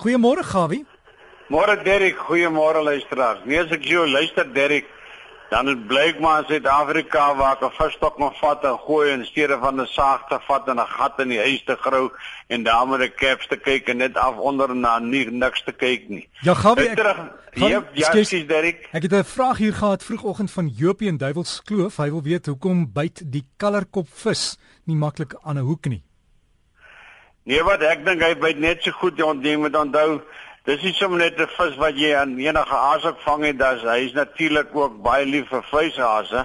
Goeiemôre Gawie. Môre Derek, goeiemôre luisteraars. Nee, as ek jou luister Derek, dan blyk maar in Suid-Afrika waar ek 'n visstok nog vat en gooi in steede van 'n saag te vat en 'n gat in die huis te grou en daar met 'n caps te kyk en net af onder na nie niks te kyk nie. Ja, Gawie, ek terug. Ja, ja, skies Derek. Ek het 'n vraag hier gehad vroegoggend van Jopie in Duivelskloof. Hy wil weet hoekom byt die kallerkop vis nie maklik aan 'n hoek nie. Nee, wat ek dink hy byt net so goed, jy moet onthou Dis nie sommer net 'n vis wat jy aan enige aas ook vang en dis hy is natuurlik ook baie lief vir vleishaase.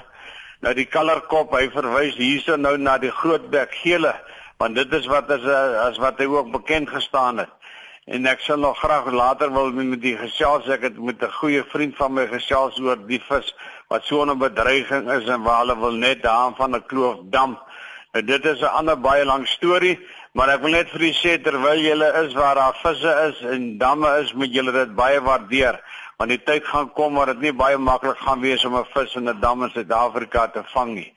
Nou die kallerkop, hy verwys hierso nou na die grootbek gele, want dit is wat as as wat hy ook bekend gestaan het. En ek sal nog graag later wil met die gesels ek het met 'n goeie vriend van my gesels oor die vis wat so 'n bedreiging is en waar hulle wil net daan van 'n kloof dam. Dit is 'n ander baie lang storie. Maar ek wil net vir u sê terwyl julle is waar daar visse is en damme is, moet julle dit baie waardeer want die tyd gaan kom waar dit nie baie maklik gaan wees om 'n vis in 'n dam in Suid-Afrika te vang nie.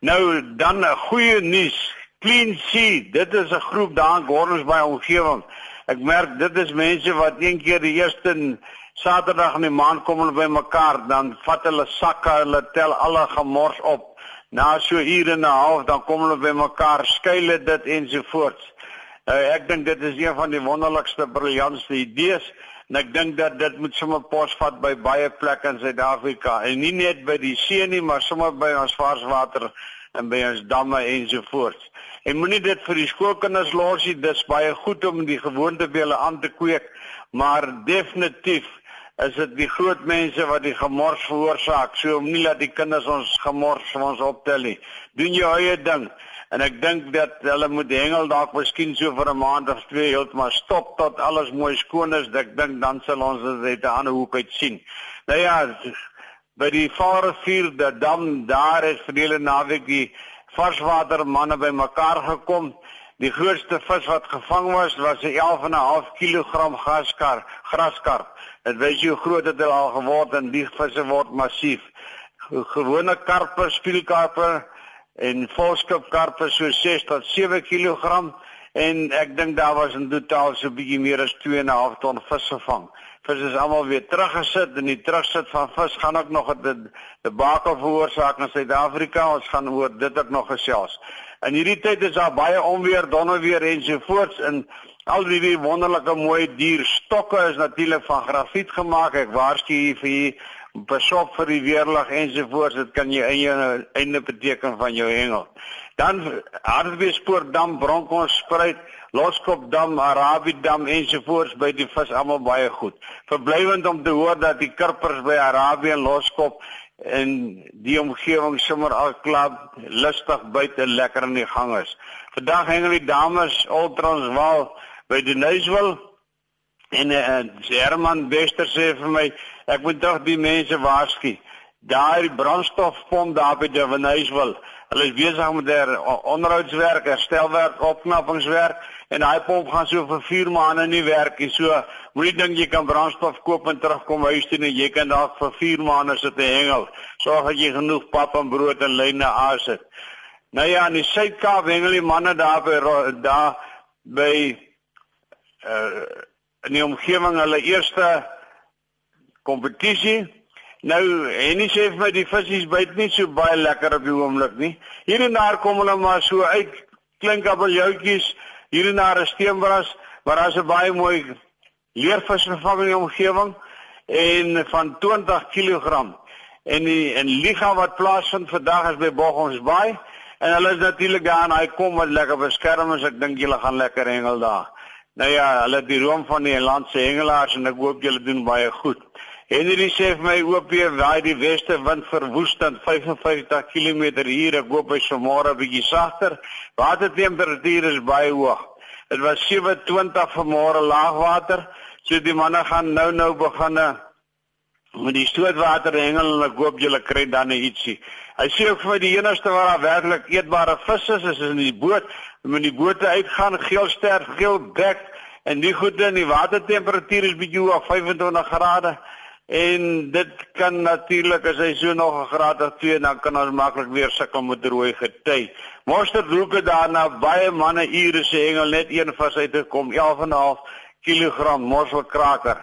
Nou dan 'n goeie nuus. Clean Sea, dit is 'n groep daar in Gordons Bay omgewing. Ek merk dit is mense wat een keer die eerste Saterdag in die maand kom hulle by mekaar, dan vat hulle sakke, hulle tel alle gemors op na so ure en 'n half dan kom hulle by mekaar skuile dit ensovoorts. Uh, ek dink dit is een van die wonderlikste briljantste idees en ek dink dat dit moet sommer posvat by baie plekke in Suid-Afrika en nie net by die see nie maar sommer by ons varswater en by ons damme ensovoorts. En moenie dit vir die skoolkinders los nie, dis baie goed om die gewoonte by hulle aan te kweek, maar definitief is dit die groot mense wat die gemors veroorsaak. So om nie dat die kinders ons gemors van ons optel nie. Doen jou eie ding. En ek dink dat hulle moet hengel dalk miskien so vir 'n maand of twee heeltemal stop tot alles mooi skoon is. Ek dink dan sal ons dit uit 'n ander hoek uit sien. Nou ja, by die Vaalrivier, dam daar is verlede naweek die varswater manne bymekaar gekom. Die grootste vis wat gevang was was 'n 11.5 kg graskar. Dit wys hoe groot dit al geword en die visse word massief. Gewone karpe, spielkarpe en volskip karpe so 6 tot 7 kg en ek dink daar was in totaal so 'n bietjie meer as 2.5 ton vis gevang. Vis is almal weer teruggesit en die terugsit van vis gaan ook nog 'n debakel veroorsaak in Suid-Afrika. Ons gaan oor dit ook nog gesels. In hierdie tyd is daar baie onweer, donderweer ensovoorts en Al die wonderlike mooi dierstokke is natuurlik van grafiet gemaak. Ek waarsku hier vir besop vir die weerlig ensovoorts. Dit kan jy in jou einde beteken van jou hengel. Dan Hartbeespoortdam, Bronkhorstspruit, Loskopdam, Arabiedam ensovoorts by die vis almal baie goed. Verblywend om te hoor dat die karpers by Arabie en Loskop en die omgewing sommer al klaar lustig buite lekker in die gang is. Vandag hengel die dames ultranswal by die Nuiswil en uh, Herman Wester sê vir my ek moet tog die mense waarsku. Daai brandstofpomp daar by die Nuiswil. Hulle is besig met der onderhoudswerk, herstelwerk, opknappingswerk en daai pomp gaan so vir 4 maande nie werk nie. So moenie dink jy kan brandstof koop en terugkom huis toe en jy kan dalk vir 4 maande sit en hengel. Sorg dat jy genoeg pap en brood en lyne aas het. Nou ja, in die Suid-Kaap hengel die manne daar by daar by uh in die omgewing hulle eerste kompetisie. Nou en hy sê vir my die visse byt nie so baie lekker op die oomblik nie. Hier en daar kom hulle maar so uit klink abeljoutjies, hier en daar 'n steenbras, maar daar's 'n baie mooi leervisvervanging in die omgewing en van 20 kg. En die en liga wat plaasvind vandag is by Boggomsbaai en hulle is natuurlik daar en hy kom wat lekker beskerm is. Ek dink julle gaan lekker hengel daar. Nou ja, hulle die room van die landse hengelaars en ek hoop julle doen baie goed. Henry sê vir my oop weer waai die weste wind verwoestend 55 km/h. Ek hoop hy sal môre bietjie sagter. Watertemperatuur is baie hoog. Dit was 27 vanmôre laagwater. So die manne gaan nou nou begin met die stootwater hengel en ek hoop julle kry dan ietsie. Hy sê ook vir my die enigste waar daar werklik eetbare vis is is in die boot met die bote uitgaan geel ster geel bek en die goede in die watertemperatuur is bietjie hoog 25 grade en dit kan natuurlik as hy so nog 'n graad of 2 dan kan ons maklik weer sukkel met rooi gety. Monster roep daarna baie manne ure se hengel net een vas uit te kom 11 en 'n half kg mosselkraker.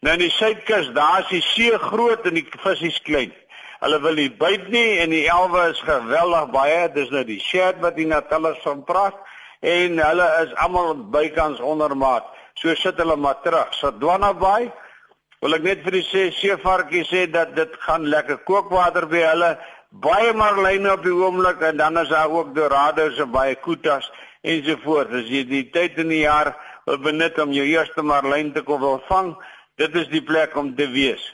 Nou in die suidkus, daar is die see groot en die visse klein. Hulle wil nie byt nie en die elwe is geweldig baie. Dis nou die shed wat die Natalis van praat en hulle is almal bykans ondermaat. So sit hulle maar terug. Sadwana Bay wil ek net vir die sê seevarkie sê dat dit gaan lekker kookwater by hulle baie marline op die oomblik en dan is daar ook dorados en baie kutas ensovoorts. As jy die tyd in die jaar wil benut om jou eerste marlyn te kom wil vang, dit is die plek om te wees.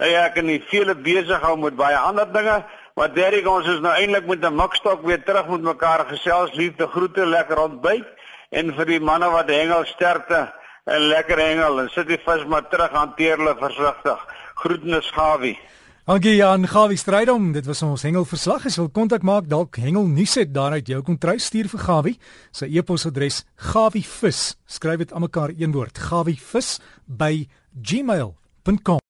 Nou ja, ek kan nie vele besig hou met baie ander dinge, maar Derrick ons is nou eintlik met 'n mikstok weer terug met mekaar gesels, liefde groete, lekker ontbyt en vir die manne wat hengel sterkte en lekker hengel en sit die vis maar terug hanteer hulle versigtig. Groetnis Gawie. Dankie Jan Gawie Strydom, dit was ons hengelverslag. As wil kontak maak, dalk hengel nuus het daaruit jou kon trou stuur vir Gawie. Sy e-posadres gawievis, skryf dit aan mekaar een woord, gawievis by gmail.com